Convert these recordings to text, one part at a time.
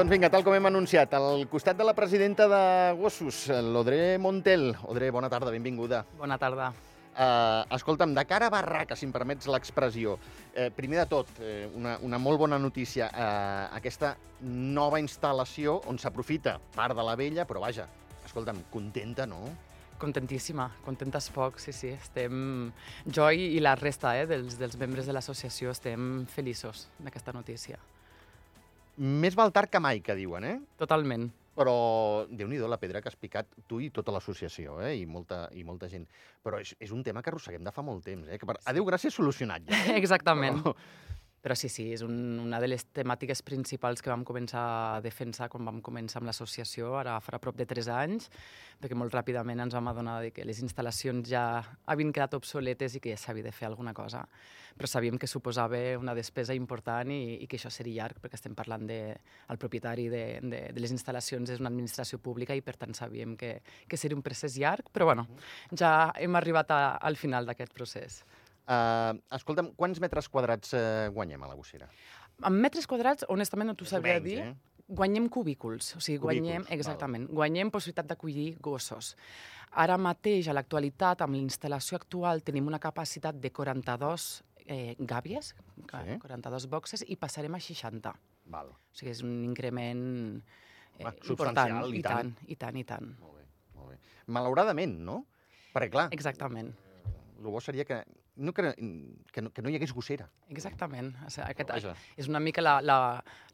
Doncs vinga, tal com hem anunciat, al costat de la presidenta de Gossos, l'Odré Montel. Odré, bona tarda, benvinguda. Bona tarda. Uh, escolta'm, de cara a barraca, si em permets l'expressió, eh, primer de tot, eh, una, una molt bona notícia, eh, aquesta nova instal·lació on s'aprofita part de la vella, però vaja, escolta'm, contenta, no? Contentíssima, contenta és poc, sí, sí. Estem... Jo i la resta eh, dels, dels membres de l'associació estem feliços d'aquesta notícia. Més val tard que mai, que diuen, eh? Totalment. Però, déu nhi la pedra que has picat tu i tota l'associació, eh? I molta, i molta gent. Però és, és un tema que arrosseguem de fa molt temps, eh? Que per... Adéu, gràcies, solucionat ja. Eh? Exactament. Però... Però sí, sí, és un, una de les temàtiques principals que vam començar a defensar quan vam començar amb l'associació, ara farà prop de 3 anys, perquè molt ràpidament ens vam adonar que les instal·lacions ja havien quedat obsoletes i que ja s'havia de fer alguna cosa. Però sabíem que suposava una despesa important i, i que això seria llarg, perquè estem parlant de... El propietari de, de, de les instal·lacions és una administració pública i per tant sabíem que, que seria un procés llarg, però bueno, ja hem arribat a, al final d'aquest procés. Uh, escolta'm, quants metres quadrats uh, guanyem a la gossera? En metres quadrats, honestament, no t'ho sabria dir. Eh? Guanyem cubículs, o sigui, guanyem, Cubículs, exactament, val. guanyem possibilitat d'acollir gossos. Ara mateix, a l'actualitat, amb l'instal·lació actual, tenim una capacitat de 42 eh, gàbies, Sí. 42 boxes, i passarem a 60. Val. O sigui, és un increment eh, Home, important. i I tant. tant, i tant, i tant. Molt bé, molt bé. Malauradament, no? Perquè, clar, Exactament. el bo seria que no, que, que, no, que no hi hagués gossera. Exactament. O sigui, aquest, Vaja. és una mica la, la,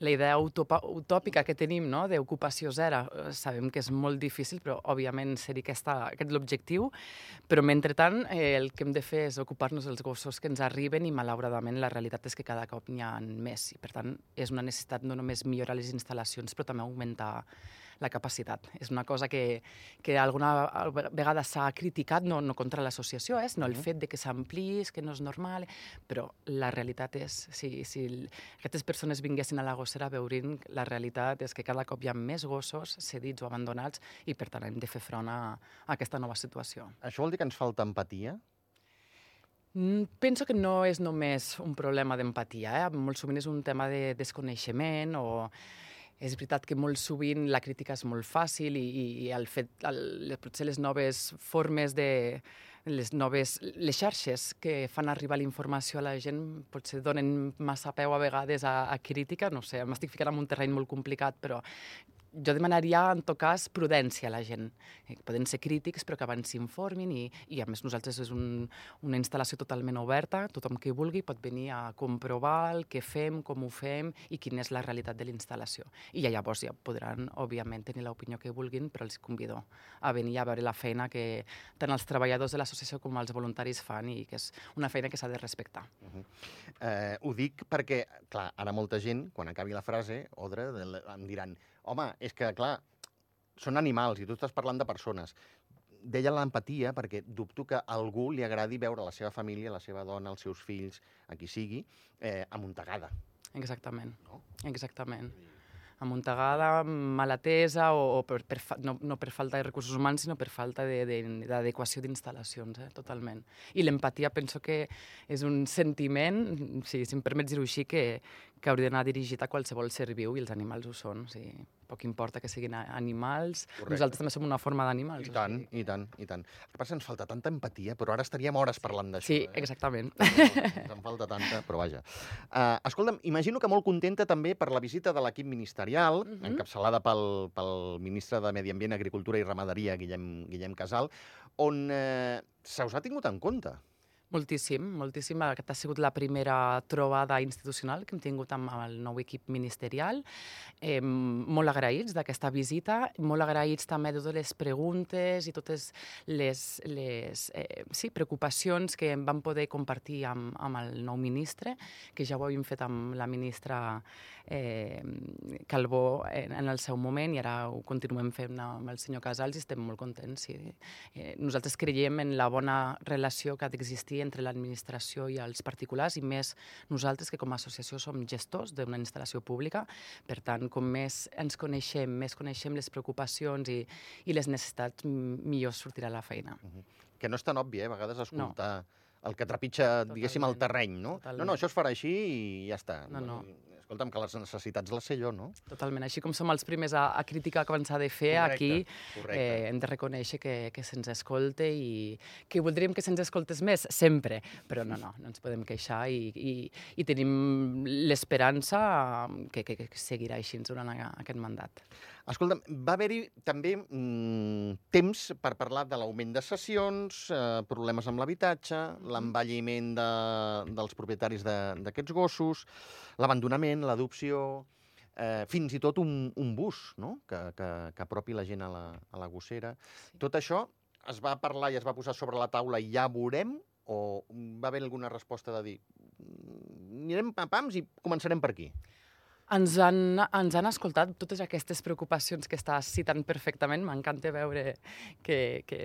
la idea utopa, utòpica que tenim no? d'ocupació zero. Eh, Sabem que és molt difícil, però òbviament seria aquesta, aquest l'objectiu. Però mentrestant eh, el que hem de fer és ocupar-nos dels gossos que ens arriben i malauradament la realitat és que cada cop n'hi ha més. I per tant és una necessitat no només millorar les instal·lacions, però també augmentar la capacitat. És una cosa que, que alguna vegada s'ha criticat, no, no contra l'associació, eh, sinó el fet de que s'ampliïs, que no és normal, però la realitat és, si, si aquestes persones vinguessin a la gossera veurien, la realitat és que cada cop hi ha més gossos cedits o abandonats i per tant hem de fer front a, a aquesta nova situació. Això vol dir que ens falta empatia? Mm, Penso que no és només un problema d'empatia, eh? molt sovint és un tema de desconeixement o és veritat que molt sovint la crítica és molt fàcil i, i, el fet, el, potser les noves formes de les noves les xarxes que fan arribar la informació a la gent potser donen massa peu a vegades a, a crítica, no sé, m'estic ficant en un terreny molt complicat, però jo demanaria, en tot cas, prudència a la gent. Eh, Poden ser crítics, però que abans s'informin i, i, a més, nosaltres és un, una instal·lació totalment oberta. Tothom que vulgui pot venir a comprovar el que fem, com ho fem i quina és la realitat de l'instal·lació. I ja llavors ja podran, òbviament, tenir l'opinió que vulguin, però els convido a venir a veure la feina que tant els treballadors de l'associació com els voluntaris fan i que és una feina que s'ha de respectar. Eh, ho dic perquè, clar, ara molta gent, quan acabi la frase, Odre, de- em diran home, és que, clar, són animals i tu estàs parlant de persones. Deia l'empatia perquè dubto que algú li agradi veure la seva família, la seva dona, els seus fills, a qui sigui, eh, amuntegada. Exactament. No? Exactament. amuntegada, mal atesa o, o per, per, fa- no, no per falta de recursos humans, sinó per falta de- de- d'adequació d'instal·lacions, eh, totalment. I l'empatia penso que és un sentiment, si, si em permets dir-ho així, que, que hauria d'anar dirigit a qualsevol ser viu i els animals ho són. O sigui, poc importa que siguin animals, Correcte. nosaltres també som una forma d'animals. I o tant, sigui. i tant, i tant. El que passa ens falta tanta empatia, però ara estaríem hores parlant d'això. Sí, eh? exactament. Ens en falta tanta, però vaja. Uh, escolta'm, imagino que molt contenta també per la visita de l'equip ministerial, Mhm. encapçalada pel, pel ministre de Medi Ambient, Agricultura i Ramaderia, Guillem, Guillem Casal, on uh, se us ha tingut en compte. Moltíssim, moltíssim. Aquesta ha sigut la primera trobada institucional que hem tingut amb el nou equip ministerial. Eh, molt agraïts d'aquesta visita, molt agraïts també de totes les preguntes i totes les, les eh, sí, preocupacions que vam poder compartir amb, amb el nou ministre, que ja ho havíem fet amb la ministra eh, Calbó en, en el seu moment i ara ho continuem fent amb el senyor Casals i estem molt contents. Sí. Eh, nosaltres creiem en la bona relació que ha d'existir entre l'administració i els particulars i més nosaltres que com a associació som gestors d'una instal·lació pública. Per tant, com més ens coneixem, més coneixem les preocupacions i, i les necessitats, millor sortirà la feina. Que no és tan obvi, eh, a vegades, escoltar el que trepitja, diguéssim, el Totalment, terreny, no? No, totalment. no, això es farà així i ja està. No, no. Escolta'm, que les necessitats les sé jo, no? Totalment. Així com som els primers a, a criticar quan s'ha de fer, Correcte, aquí correcte. eh, hem de reconèixer que, que se'ns escolte i que voldríem que se'ns escoltés més, sempre. Però no, no, no ens podem queixar i, i, i tenim l'esperança que, que, que seguirà així durant aquest mandat. Escolta'm, va haver-hi també mm, temps per parlar de l'augment de sessions, eh, problemes amb l'habitatge, l'envelliment de, dels propietaris de- d'aquests gossos, l'abandonament, l'adopció, eh, fins i tot un, un bus no? que, que, que apropi la gent a la, a la gossera. Sí. Tot això es va parlar i es va posar sobre la taula i ja veurem o va haver alguna resposta de dir "Mm, anirem a pams i començarem per aquí? Ens han, ens han escoltat totes aquestes preocupacions que estàs citant perfectament. M'encanta veure que, que,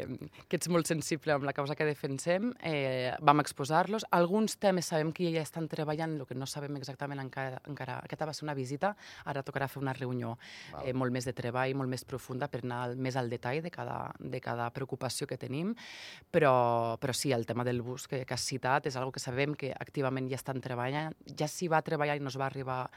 que ets molt sensible amb la causa que defensem. Eh, vam exposar-los. Alguns temes sabem que ja estan treballant, el que no sabem exactament encara, encara. Aquesta va ser una visita, ara tocarà fer una reunió Val. eh, molt més de treball, molt més profunda per anar al, més al detall de cada, de cada preocupació que tenim. Però, però sí, el tema del bus que, que has citat és algo que sabem que activament ja estan treballant. Ja s'hi va treballar i no es va arribar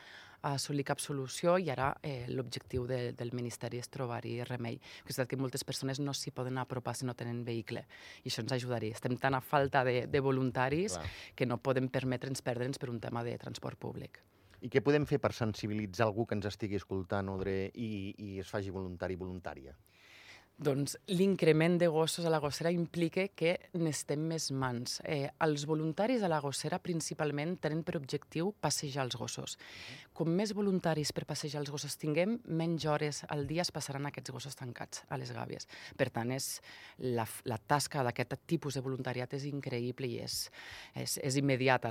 assolir cap solució i ara eh, l'objectiu de, del Ministeri és trobar-hi remei. Que és que moltes persones no s'hi poden apropar si no tenen vehicle i això ens ajudaria. Estem tan a falta de, de voluntaris Clar. que no podem permetre'ns perdre'ns per un tema de transport públic. I què podem fer per sensibilitzar algú que ens estigui escoltant, Odre, i, i es faci voluntari voluntària? Doncs l'increment de gossos a la gossera implica que necessitem més mans. Eh, els voluntaris a la gossera principalment tenen per objectiu passejar els gossos. Com més voluntaris per passejar els gossos tinguem, menys hores al dia es passaran aquests gossos tancats a les gàbies. Per tant, és la, la tasca d'aquest tipus de voluntariat és increïble i és, és, és immediat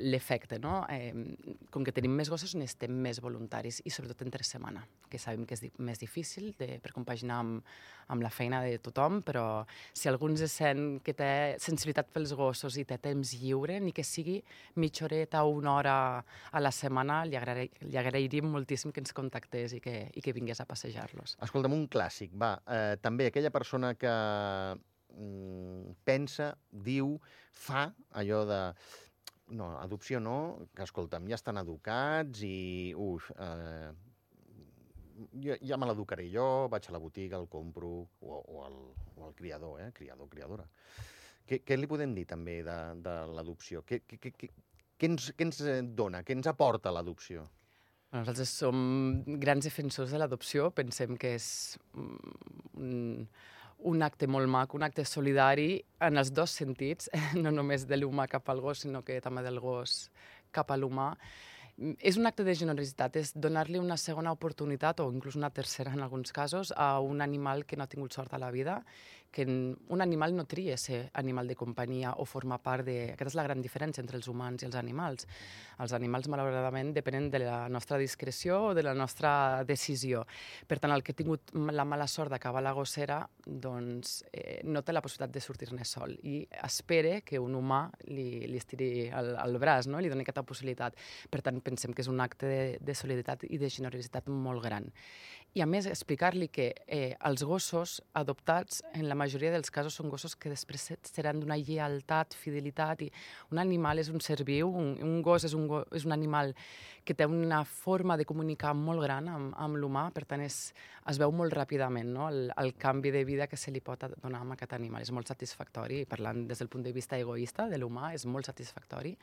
l'efecte. No? Eh, com que tenim més gossos, necessitem més voluntaris i sobretot entre setmana, que sabem que és di més difícil de, per compaginar amb, amb la feina de tothom, però si algú ens sent que té sensibilitat pels gossos i té temps lliure, ni que sigui mitja horeta o una hora a la setmana, li, agrair, li agrairíem moltíssim que ens contactés i que, i que vingués a passejar-los. Escolta'm, un clàssic, va. Eh, també aquella persona que mm, pensa, diu, fa allò de... No, adopció no, que escolta'm, ja estan educats i... Uf, eh, ja, ja me l'educaré jo, vaig a la botiga, el compro, o, o, el, o el criador, eh? Criador, criadora. Què, què li podem dir també de, de l'adopció? Què, què, què, què, ens, què ens eh, dona, què ens aporta l'adopció? Nosaltres som grans defensors de l'adopció, pensem que és mm, un, un acte molt maco, un acte solidari en els dos sentits, no només de l'humà cap al gos, sinó que també del gos cap a l'humà. És un acte de generositat, és donar-li una segona oportunitat o inclús una tercera en alguns casos a un animal que no ha tingut sort a la vida, que un animal no tria ser animal de companyia o formar part de... Aquesta és la gran diferència entre els humans i els animals. Els animals, malauradament, depenen de la nostra discreció o de la nostra decisió. Per tant, el que ha tingut la mala sort d'acabar la gossera, doncs eh, no té la possibilitat de sortir-ne sol i espera que un humà li, li estiri el, el braç, no? li doni aquesta possibilitat. Per tant, pensem que és un acte de, de solidaritat i de generositat molt gran. I a més, explicar-li que eh, els gossos adoptats, en la majoria dels casos, són gossos que després se- seran d'una lleialtat, fidelitat, i un animal és un ser viu, un, un gos és un, go, és un animal que té una forma de comunicar molt gran amb, amb l'humà, per tant, és, es veu molt ràpidament no? el, el canvi de vida que se li pot donar amb aquest animal. És molt satisfactori, parlant des del punt de vista egoista de l'humà, és molt satisfactori.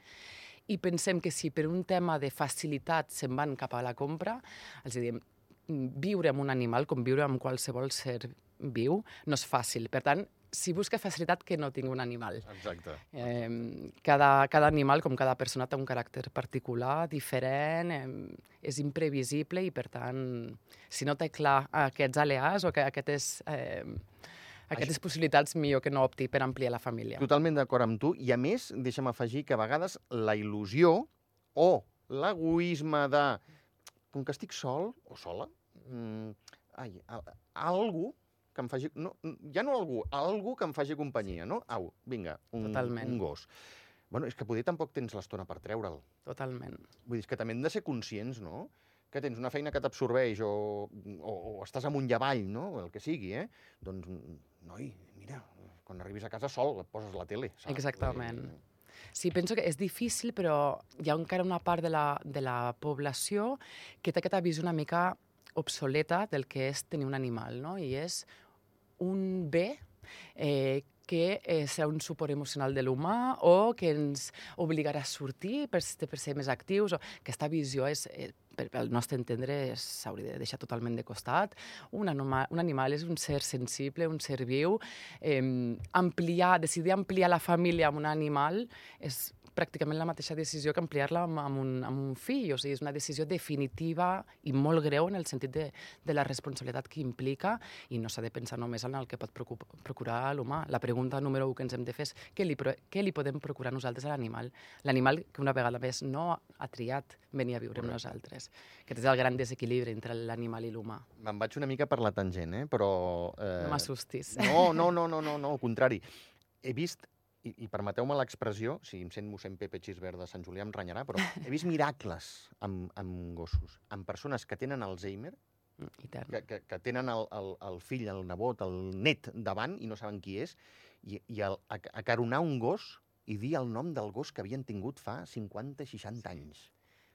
I pensem que si per un tema de facilitat se'n van cap a la compra, els diem, viure amb un animal, com viure amb qualsevol ser viu, no és fàcil. Per tant, si busca facilitat, que no tingui un animal. Exacte. Eh, cada, cada animal, com cada persona, té un caràcter particular, diferent, eh, és imprevisible i, per tant, si no té clar aquests aleats o que aquestes, eh, aquestes possibilitats, millor que no opti per ampliar la família. Totalment d'acord amb tu. I a més, deixa'm afegir que a vegades la il·lusió o l'egoisme de... Com que estic sol o sola, mm, ai, a, algú que em faci... No, ja no algú, algú que em faci companyia, no? Au, vinga, un, Totalment. un gos. Bueno, és que poder tampoc tens l'estona per treure'l. Totalment. Vull dir, que també hem de ser conscients, no? Que tens una feina que t'absorbeix o, o, o estàs amunt i avall, no? El que sigui, eh? Doncs, noi, mira, quan arribis a casa sol et poses la tele, saps? Exactament. Vull dir, Sí, penso que és difícil, però hi ha encara una part de la, de la població que té aquesta visió una mica obsoleta del que és tenir un animal, no? I és un bé eh, que eh, serà un suport emocional de l'humà o que ens obligarà a sortir per, per ser més actius. O aquesta visió és, eh, per, pel nostre entendre s'hauria de deixar totalment de costat. Un, anima, un animal és un ser sensible, un ser viu. Eh, ampliar, decidir ampliar la família amb un animal és pràcticament la mateixa decisió que ampliar-la amb, amb, un, amb un fill. O sigui, és una decisió definitiva i molt greu en el sentit de, de la responsabilitat que implica i no s'ha de pensar només en el que pot procurar l'humà. La pregunta número 1 que ens hem de fer és què li, què li podem procurar nosaltres a l'animal? L'animal que una vegada més no ha triat venir a viure amb nosaltres. Aquest és el gran desequilibri entre l'animal i l'humà. Me'n vaig una mica per la tangent, eh? però... Eh... No m'assustis. No, no, no, no, no, no, al contrari. He vist i, i permeteu-me l'expressió, si em sent mossèn Pepe Xisbert de Sant Julià em renyarà, però he vist miracles amb, amb gossos, amb persones que tenen Alzheimer, mm, que, que, que tenen el, el, el fill, el nebot, el net davant i no saben qui és, i, i el, acaronar un gos i dir el nom del gos que havien tingut fa 50-60 anys.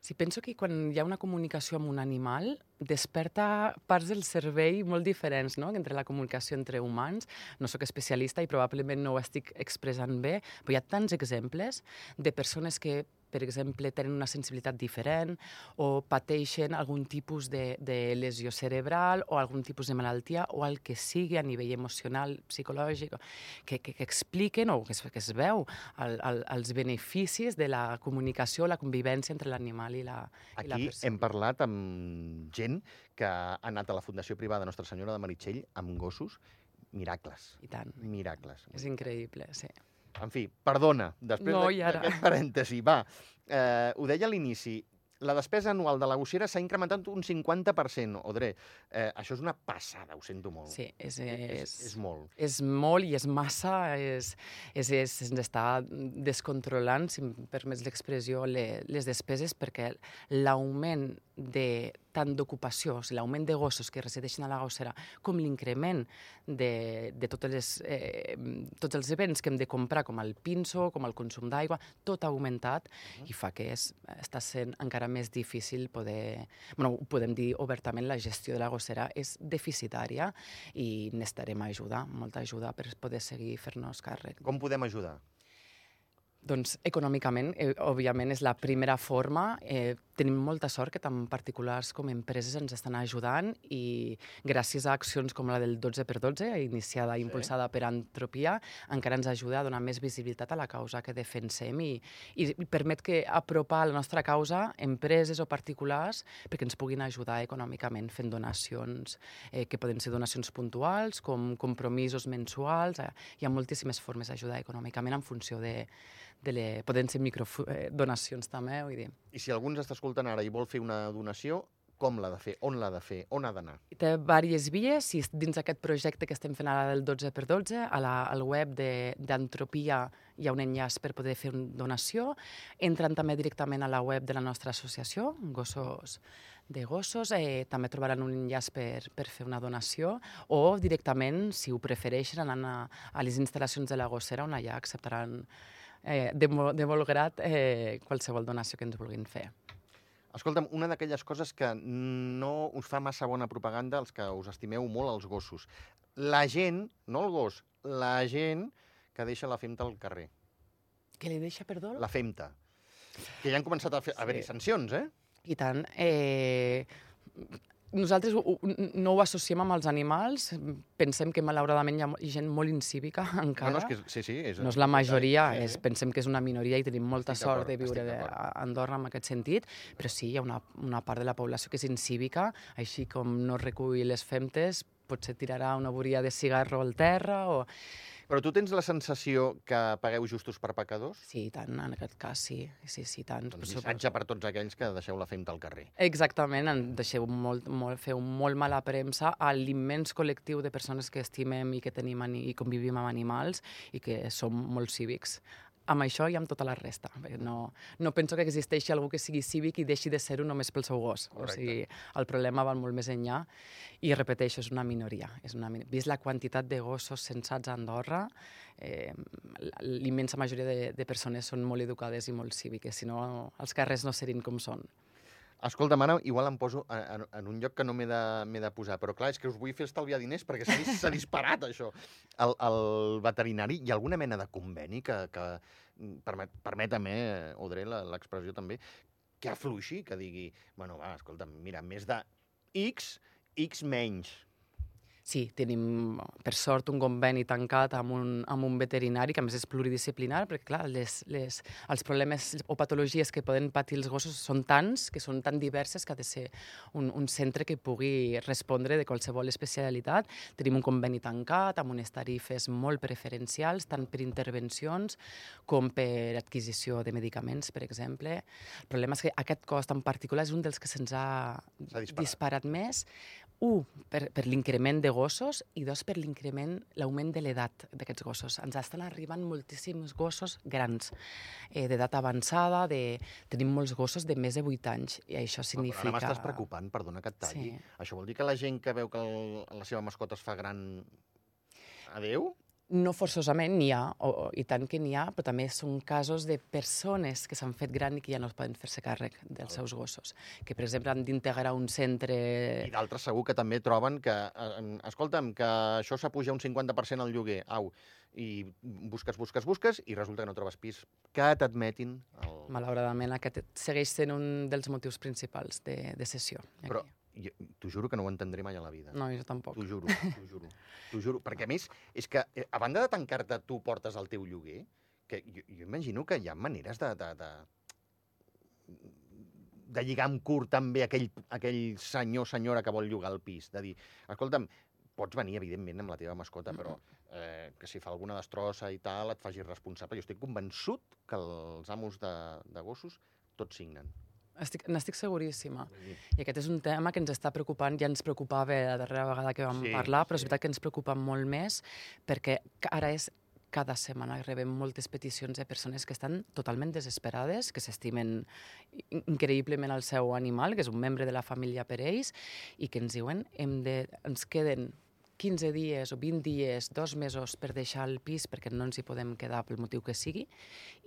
Sí, penso que quan hi ha una comunicació amb un animal, desperta parts del cervell molt diferents, no?, entre la comunicació entre humans. No sóc especialista i probablement no ho estic expressant bé, però hi ha tants exemples de persones que per exemple, tenen una sensibilitat diferent o pateixen algun tipus de, de lesió cerebral o algun tipus de malaltia o el que sigui a nivell emocional, psicològic, que, que, que expliquen o que es, que es veu el, el, els beneficis de la comunicació, la convivència entre l'animal i, la, Aquí i la persona. hem parlat amb gent que ha anat a la Fundació Privada Nostra Senyora de Meritxell amb gossos, miracles. I tant. Miracles. És increïble, sí. En fi, perdona, després no, d'aquest parèntesi, va, eh, ho deia a l'inici, la despesa anual de la gossera s'ha incrementat un 50%, Odre. Eh, això és una passada, ho sento molt. Sí, és, és, és, és molt. És molt i és massa, és, és, és, ens està descontrolant, si em permets l'expressió, le, les despeses, perquè l'augment de tant d'ocupació, o sigui, l'augment de gossos que resideixen a la gossera, com l'increment de, de totes les, eh, tots els events que hem de comprar, com el pinso, com el consum d'aigua, tot ha augmentat uh -huh. i fa que és, està sent encara més difícil poder... bueno, ho podem dir obertament, la gestió de la gossera és deficitària i necessitarem ajuda, molta ajuda per poder seguir fer-nos càrrec. Com podem ajudar? Doncs econòmicament, eh, òbviament, és la primera forma. Eh, tenim molta sort que tant particulars com empreses ens estan ajudant i gràcies a accions com la del 12x12, iniciada i impulsada sí. per Antropia, encara ens ajuda a donar més visibilitat a la causa que defensem i, i, i permet que apropar la nostra causa empreses o particulars perquè ens puguin ajudar econòmicament fent donacions eh, que poden ser donacions puntuals, com compromisos mensuals. Eh, hi ha moltíssimes formes d'ajudar econòmicament en funció de, de le, poden ser microdonacions també, vull dir. I si algú ens està escoltant ara i vol fer una donació, com l'ha de fer, on l'ha de fer, on ha d'anar? Té diverses vies, si dins aquest projecte que estem fent ara del 12x12, a la, al web d'Antropia hi ha un enllaç per poder fer una donació, entren també directament a la web de la nostra associació, Gossos de Gossos, eh, també trobaran un enllaç per, per fer una donació, o directament, si ho prefereixen, anant a, a les instal·lacions de la gossera, on allà acceptaran eh, de, de molt grat eh, qualsevol donació que ens vulguin fer. Escolta'm, una d'aquelles coses que no us fa massa bona propaganda els que us estimeu molt els gossos. La gent, no el gos, la gent que deixa la femta al carrer. Que li deixa, perdó? La femta. Que ja han començat a, fer, a haver-hi sancions, eh? I tant. Eh, nosaltres ho, no ho associem amb els animals, pensem que malauradament hi ha gent molt incívica encara. No, no, és que, sí, sí, és, no és la majoria, sí, sí. És, pensem que és una minoria i tenim molta estic sort de viure de, a Andorra en aquest sentit, però sí, hi ha una, una part de la població que és incívica, així com no recull les femtes, potser tirarà una boria de cigarro al terra o però tu tens la sensació que pagueu justos per pecadors? Sí, tant, en aquest cas sí, sí, sí, tant. Doncs missatge per tots aquells que deixeu la femta al carrer. Exactament, en deixeu molt, molt, feu molt mala premsa a l'immens col·lectiu de persones que estimem i que tenim i convivim amb animals i que som molt cívics amb això i amb tota la resta. No, no penso que existeixi algú que sigui cívic i deixi de ser-ho només pel seu gos. Correcte. O sigui, el problema va molt més enllà i, repeteixo, és una minoria. És una min... Vist la quantitat de gossos censats a Andorra, eh, l'immensa majoria de, de persones són molt educades i molt cíviques, si no els carrers no serien com són. Escolta, ara igual em poso en, en un lloc que no m'he de, de posar, però clar, és que us vull fer estalviar diners perquè s'ha dis- s'ha disparat això. El, el veterinari, hi ha alguna mena de conveni que, que mm, permet, permeta-me, eh, Audrey, la- l'expressió també, que afluixi, que digui, bueno, va, escolta, mira, més de X, X menys. Sí, tenim, per sort, un conveni tancat amb un, amb un veterinari, que a més és pluridisciplinar, perquè, clar, les, les, els problemes o patologies que poden patir els gossos són tants, que són tan diverses, que ha de ser un, un centre que pugui respondre de qualsevol especialitat. Tenim un conveni tancat, amb unes tarifes molt preferencials, tant per intervencions com per adquisició de medicaments, per exemple. El problema és que aquest cost en particular és un dels que se'ns ha S'ha disparat. disparat més, un, per, per l'increment de gossos, i dos, per l'increment, l'augment de l'edat d'aquests gossos. Ens estan arribant moltíssims gossos grans, eh, d'edat avançada, de... tenim molts gossos de més de 8 anys, i això significa... Ara m'estàs preocupant, perdona que et talli. Sí. Això vol dir que la gent que veu que el, la seva mascota es fa gran... Adéu? No forçosament n'hi ha, o, i tant que n'hi ha, però també són casos de persones que s'han fet gran i que ja no poden fer-se càrrec dels seus gossos. Que, per exemple, han d'integrar un centre... I d'altres segur que també troben que, eh, escolta'm, que això s'apuja un 50% al lloguer, au, i busques, busques, busques, i resulta que no trobes pis que t'admetin el... Malauradament, aquest segueix sent un dels motius principals de, de sessió. aquí. Però t'ho juro que no ho entendré mai a la vida. No, jo tampoc. T'ho juro, t'ho juro. T'ho juro. Perquè, a més, és que, eh, a banda de tancar-te, tu portes el teu lloguer, que jo, jo imagino que hi ha maneres de, de, de, de lligar amb curt també aquell, aquell senyor senyora que vol llogar el pis. De dir, escolta'm, pots venir, evidentment, amb la teva mascota, però eh, que si fa alguna destrossa i tal, et facis responsable. Jo estic convençut que els amos de, de gossos tots signen. Estic, n'estic seguríssima. Dir, I aquest és un tema que ens està preocupant, ja ens preocupava la darrera vegada que vam Sí, parlar, però és sí. veritat que ens preocupa molt més perquè ara és cada setmana rebem moltes peticions de persones que estan totalment desesperades, que s'estimen in- increïblement al seu animal, que és un membre de la família per ells, i que ens diuen hem de, ens queden 15 dies o 20 dies, dos mesos per deixar el pis perquè no ens hi podem quedar pel motiu que sigui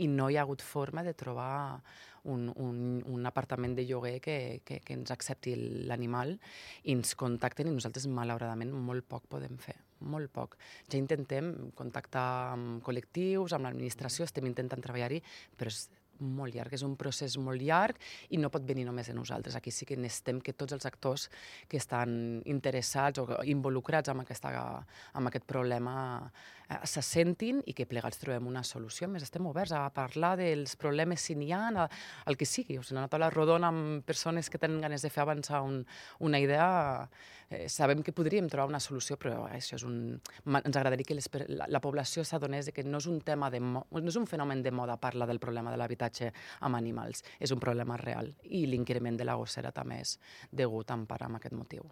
i no hi ha hagut forma de trobar un, un, un apartament de lloguer que, que, que ens accepti l'animal i ens contacten i nosaltres malauradament molt poc podem fer, molt poc. Ja intentem contactar amb col·lectius, amb l'administració, estem intentant treballar-hi, però és molt llarg, és un procés molt llarg i no pot venir només de nosaltres. Aquí sí que necessitem que tots els actors que estan interessats o involucrats amb, aquesta, amb aquest problema eh, se sentin i que plegats trobem una solució. A més, estem oberts a parlar dels problemes si n'hi ha, el que sigui. O sigui, una taula rodona amb persones que tenen ganes de fer avançar un, una idea, eh, sabem que podríem trobar una solució, però això és un... Ens agradaria que les, la, la població s'adonés que no és un tema de no és un fenomen de moda parlar del problema de l'habitatge amb animals, és un problema real i l'increment de la gossera també és degut en part amb aquest motiu.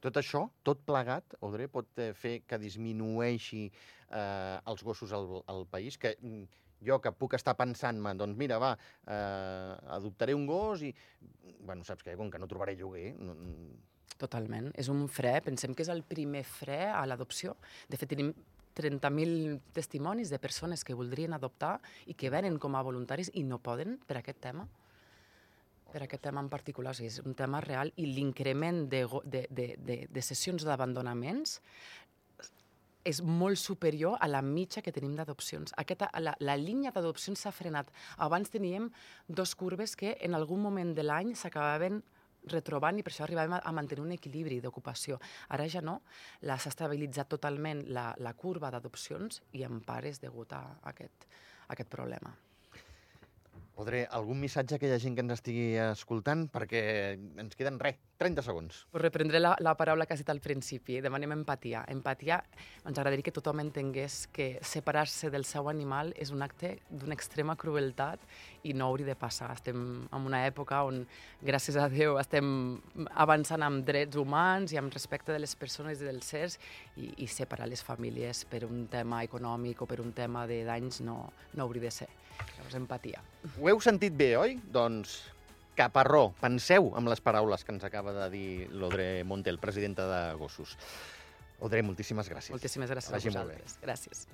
Tot això, tot plegat, Audrey, pot eh, fer que disminueixi eh, els gossos al, al país, que mm, jo que puc estar pensant-me, doncs mira, va, eh, adoptaré un gos i, bueno, saps què, com que no trobaré lloguer, no, mm, Totalment. És un fre, pensem que és el primer fre a l'adopció. De fet, tenim 30.000 testimonis de persones que voldrien adoptar i que venen com a voluntaris i no poden per aquest tema per aquest tema en particular, o sigui, és un tema real i l'increment de, de, de, de, de sessions d'abandonaments és molt superior a la mitja que tenim d'adopcions. La, la línia d'adopcions s'ha frenat. Abans teníem dos curves que en algun moment de l'any s'acabaven retrobant i per això arribàvem a, a mantenir un equilibri d'ocupació. Ara ja no, s'ha estabilitzat totalment la, la curva d'adopcions i en part és degut a aquest, a aquest problema. Audrey, algun missatge a aquella gent que ens estigui escoltant? Perquè ens queden, res, 30 segons. Pues reprendré la, la paraula que has dit al principi. Demanem empatia. Empatia, ens agradaria que tothom entengués que separar-se del seu animal és un acte d'una extrema crueltat i no hauria de passar. Estem en una època on, gràcies a Déu, estem avançant amb drets humans i amb respecte de les persones i dels sers i, i separar les famílies per un tema econòmic o per un tema de danys no, no hauria de ser. Llavors, empatia. Ho heu sentit bé, oi? Doncs caparró, penseu amb les paraules que ens acaba de dir l'Odre Montel, presidenta de Gossos. Odre, moltíssimes gràcies. Moltíssimes gràcies a vosaltres. Gràcies.